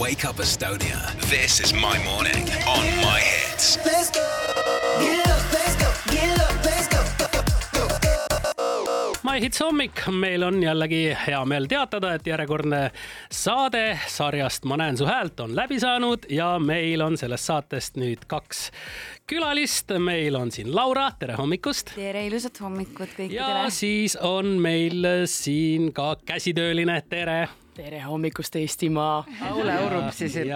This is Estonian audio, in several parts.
Wake Up Estonia. This is my morning on my hits. Let's go. Get up, let's go. Get up, let's go. My Hits hommik, meil on jällegi hea meel teatada, et järjekordne saade sarjast Ma näen su häält on läbi saanud ja meil on sellest saatest nüüd kaks külalist. meil on siin Laura, tere hommikust. tere, ilusat hommikut ja kõikidele. siis on meil siin ka käsitööline, tere. Tere hommikust, Eestimaa. Aule Urup siis, et.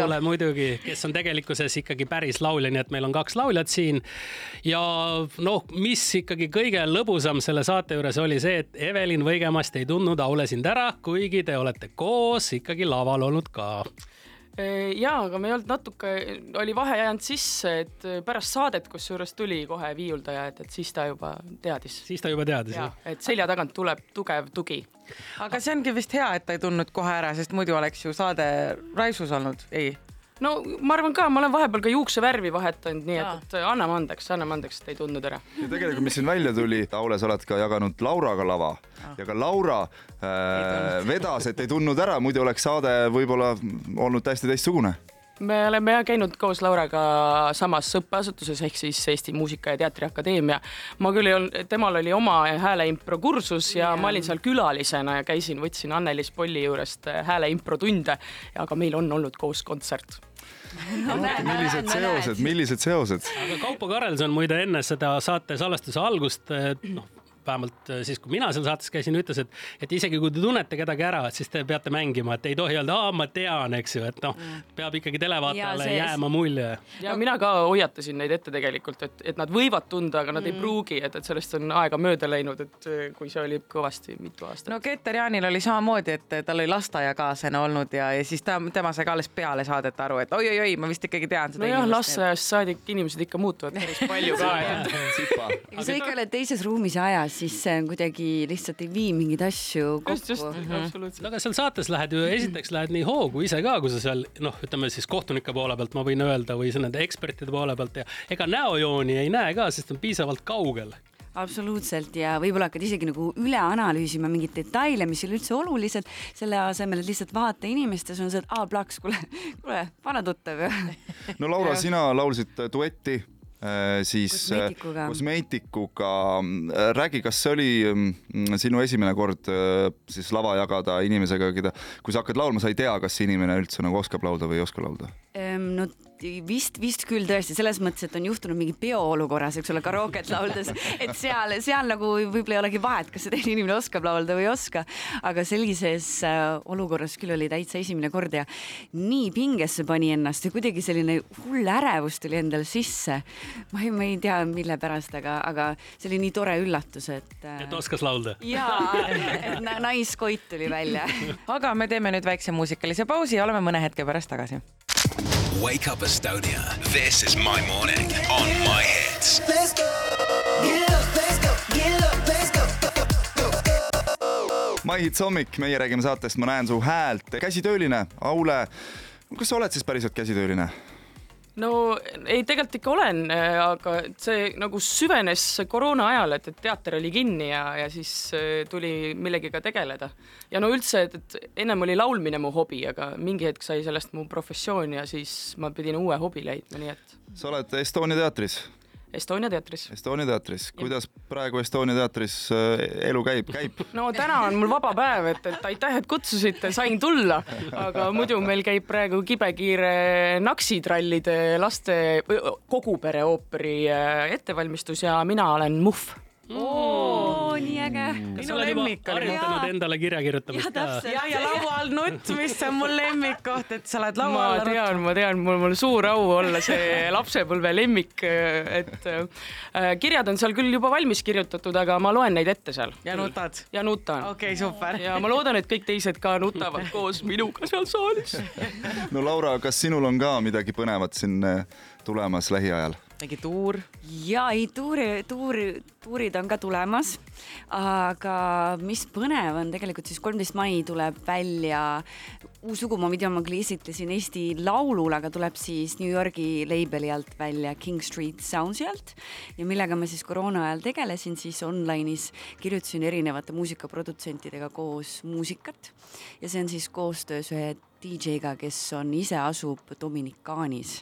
Aule muidugi, kes on tegelikkuses ikkagi päris laulja, nii et meil on kaks lauljat siin. ja noh, mis ikkagi kõige lõbusam selle saate juures oli see, et Evelin Võigemast ei tundnud Aule sind ära, kuigi te olete koos ikkagi laval olnud ka. Ja, aga me ei olnud natuke, oli vahe jäänud sisse, et pärast saadet, kusjuures tuli kohe viiuldaja, et, et siis ta juba teadis. siis ta juba teadis ja jah? et selja tagant tuleb tugev tugi. aga see ongi vist hea, et ta ei tundnud kohe ära, sest muidu oleks ju saade raisus olnud, ei? No ma arvan ka, ma olen vahepeal ka juuksevärvi vahetanud, nii et, et anname andeks, anname andeks, et ei tundnud ära. ja tegelikult, mis siin välja tuli, Aule, sa oled ka jaganud Lauraga lava. Ja ka Laura äh, vedas, et ei tundnud ära, muidu oleks saade võib-olla olnud täiesti teistsugune. Me oleme jah käinud koos Lauraga samas õppeasutuses ehk siis Eesti Muusika- ja Teatriakadeemia. ma küll ei olnud, temal oli oma hääleimpro kursus ja ma olin seal külalisena ja käisin, võtsin Anneliis Polli juurest hääleimpro tunde, aga meil on olnud koos kontsert millised seosed, millised seosed? aga Kaupo Karelson muide enne seda saate salvestuse algust, noh vähemalt siis, kui mina seal saates käisin, ütles, et, et isegi kui te tunnete kedagi ära, et siis te peate mängima, et ei tohi öelda, aa, ma tean, eks ju, et noh, peab ikkagi televaatajale Ja see- jääma mulje. ja mina ka hoiatasin neid ette tegelikult, et, et nad võivad tunda, aga nad ei pruugi, et, et sellest on aega mööda läinud, et eh, kui see oli kõvasti mitu aastat. No Keter Jaanil oli samamoodi, et tal oli lasteaiakaaslane olnud ja, ja siis ta, tema sai ka alles peale saadet aru, et oi-oi-oi, ma vist ikkagi tean seda nojah, inimest. lasteaiast saadik inimesed ikka muutuvad päris palju ka, sa ikka oled teises ruumis ja ajas, siis see on kuidagi lihtsalt ei vii mingeid asju kokku. absoluutselt. no aga seal saates lähed ju, esiteks lähed nii hoogu ise ka, kui sa seal noh, ütleme siis kohtunike poole pealt ma võin öelda või siis nende ekspertide poole pealt ja ega näojooni ei näe ka, sest on piisavalt kaugel. Absoluutselt. Ja võib-olla hakkad isegi nagu üle analüüsima mingeid detaile, mis ei ole üldse olulised, selle asemel, et lihtsalt vaata inimest ja sul on see, et aa plaks, kuule, kuule, vana tuttav ju. no Laura, sina laulsid duetti siis äh, Kosmeetikuga. kosmeetikuga. räägi, kas see oli mm, sinu esimene kord äh, siis lava jagada inimesega, keda, kui sa hakkad laulma, sa ei tea, kas inimene üldse nagu oskab laulda või ei oska laulda? No vist, vist küll tõesti selles mõttes, et on juhtunud mingi peoolukorras, eks ole, karooket lauldes, et seal, seal nagu võib-olla ei olegi vahet, kas see teine inimene oskab laulda või ei oska. aga sellises äh, olukorras küll oli täitsa esimene kord ja nii pingesse pani ennast ja kuidagi selline hull ärevus tuli endale sisse. ma ei, ma ei tea, mille pärast, aga, aga see oli nii tore üllatus, et äh, et oskas laulda. jaa, et na- naiskoit tuli välja aga me teeme nüüd väikse muusikalise pausi ja oleme mõne hetke pärast tagasi. Wake Up Estonia. This is my morning on my hits. Let's go. Get up, let's go. Get up, let's go. My Hits hommik, meie räägime saatest Ma näen su häält, käsitööline, Aule. kas sa oled siis päriselt käsitööline? No ei, tegelikult ikka olen, aga see nagu süvenes koroona ajal, et, et teater oli kinni ja, ja siis äh, tuli millegagi tegeleda. ja no üldse, et, et ennem oli laulmine mu hobi, aga mingi hetk sai sellest mu professioon ja siis ma pidin uue hobi leidma, nii et sa oled Estonia teatris, Estonia teatris. Estonia teatris, kuidas praegu Estonia teatris äh, elu käib, käib? no täna on mul vaba päev, et, et aitäh, et kutsusite, sain tulla, aga muidu meil käib praegu kibekiire naksitrallide laste kogu pere ooperi äh, ettevalmistus ja mina olen Muhv oo, nii äge. kas sa oled juba harjutanud endale kirja kirjutamist ka täpselt.? ja, ja laua all nutt, mis on mul lemmikkoht, et sa oled laua ma all tean, ma tean, mul on suur au olla see lapsepõlve lemmik, et äh, kirjad on seal küll juba valmis kirjutatud, aga ma loen neid ette seal ja nutad. ja nutan okei okay,, super. ja ma loodan, et kõik teised ka nutavad koos minuga seal saalis. no Laura, kas sinul on ka midagi põnevat siin äh, tulemas lähiajal? Mingi tuur. ja ei, tuuri, tuuri, tuurid on ka tulemas. aga mis põnev on tegelikult siis kolmteist mai tuleb välja uus lugu, ma videomagli esitlesin Eesti Laulul, aga tuleb siis New Yorgi label'i alt välja King Street Soundsi alt ja millega ma siis koroona ajal tegelesin, siis online'is kirjutasin erinevate muusikaprodutsentidega koos muusikat ja see on siis koostöös ühe DJ-ga, kes on, ise asub Dominikaanis.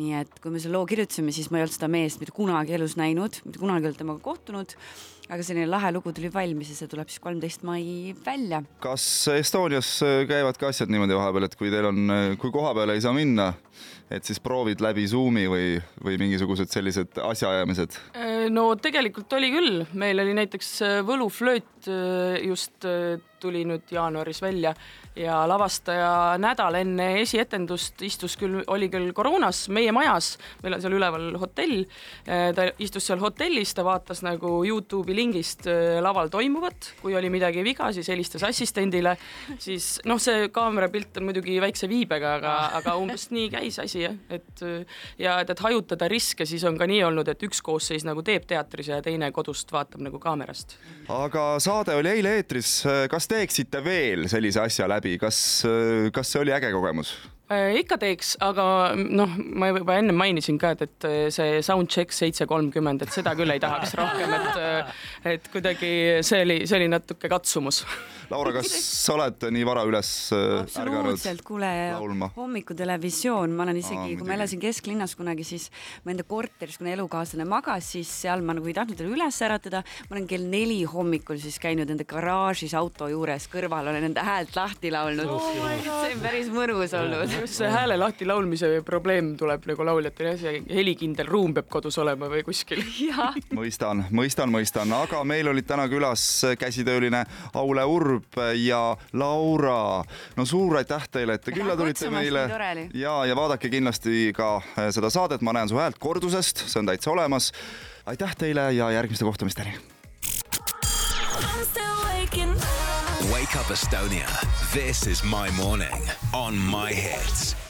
nii et kui me selle loo kirjutasime, siis ma ei olnud seda meest mitte kunagi elus näinud, mitte kunagi ei olnud temaga kohtunud, aga selline lahe lugu tuli valmis ja see tuleb siis kolmteist mai välja. kas Estonias äh, käivad ka asjad niimoodi vahepeal, et kui teil on, kui koha peale ei saa minna, et siis proovid läbi Zoomi või, või mingisugused sellised asjaajamised? no tegelikult oli küll, meil oli näiteks äh, võluflööt äh, just äh, tuli nüüd jaanuaris välja ja lavastaja nädal enne esietendust istus küll, oli küll koroonas meie majas, meil on seal üleval hotell. ta istus seal hotellis, ta vaatas nagu Youtube'i lingist äh, laval toimuvat, kui oli midagi viga, siis helistas assistendile, siis noh, see kaamerapilt on muidugi väikse viibega, aga, aga umbes nii käis asi jah, et äh, ja et, et hajutada riske, siis on ka nii olnud, et üks koosseis nagu teeb teatris ja teine kodust vaatab nagu kaamerast. aga saade oli eile eetris, kas teeksite veel sellise asja läbi, kas, kas see oli äge kogemus? Äh, ikka teeks, aga noh, ma juba enne mainisin ka, et, et see soundcheck seitse kolmkümmend, et seda küll ei tahaks rohkem, et et kuidagi see oli, see oli natuke katsumus. Laura, kas sa oled nii vara üles äh, absoluutselt, kuule hommikutelevisioon, ma olen isegi kui ma elasin kesklinnas kunagi, siis ma enda korteris, kuna elukaaslane magas, siis seal ma nagu ei tahtnud teda üles äratada. ma olen kell neli hommikul siis käinud enda garaažis auto juures, kõrval olen enda häält lahti laulnud oh. see on päris mõnus olnud. Just see hääle lahti laulmise probleem tuleb nagu lauljatel jah, see helikindel ruum peab kodus olema või kuskil. mõistan, mõistan, mõistan, aga meil olid täna külas käsitööline Aule Urb ja Laura. no suur aitäh teile, et te külla tulite meile ja, ja vaadake kindlasti ka äh, seda saadet, ma näen su häält kordusest, see on täitsa olemas. aitäh teile ja järgmiste kohtumisteni. I'm still waking up. Wake up Estonia. This is my morning on my hits.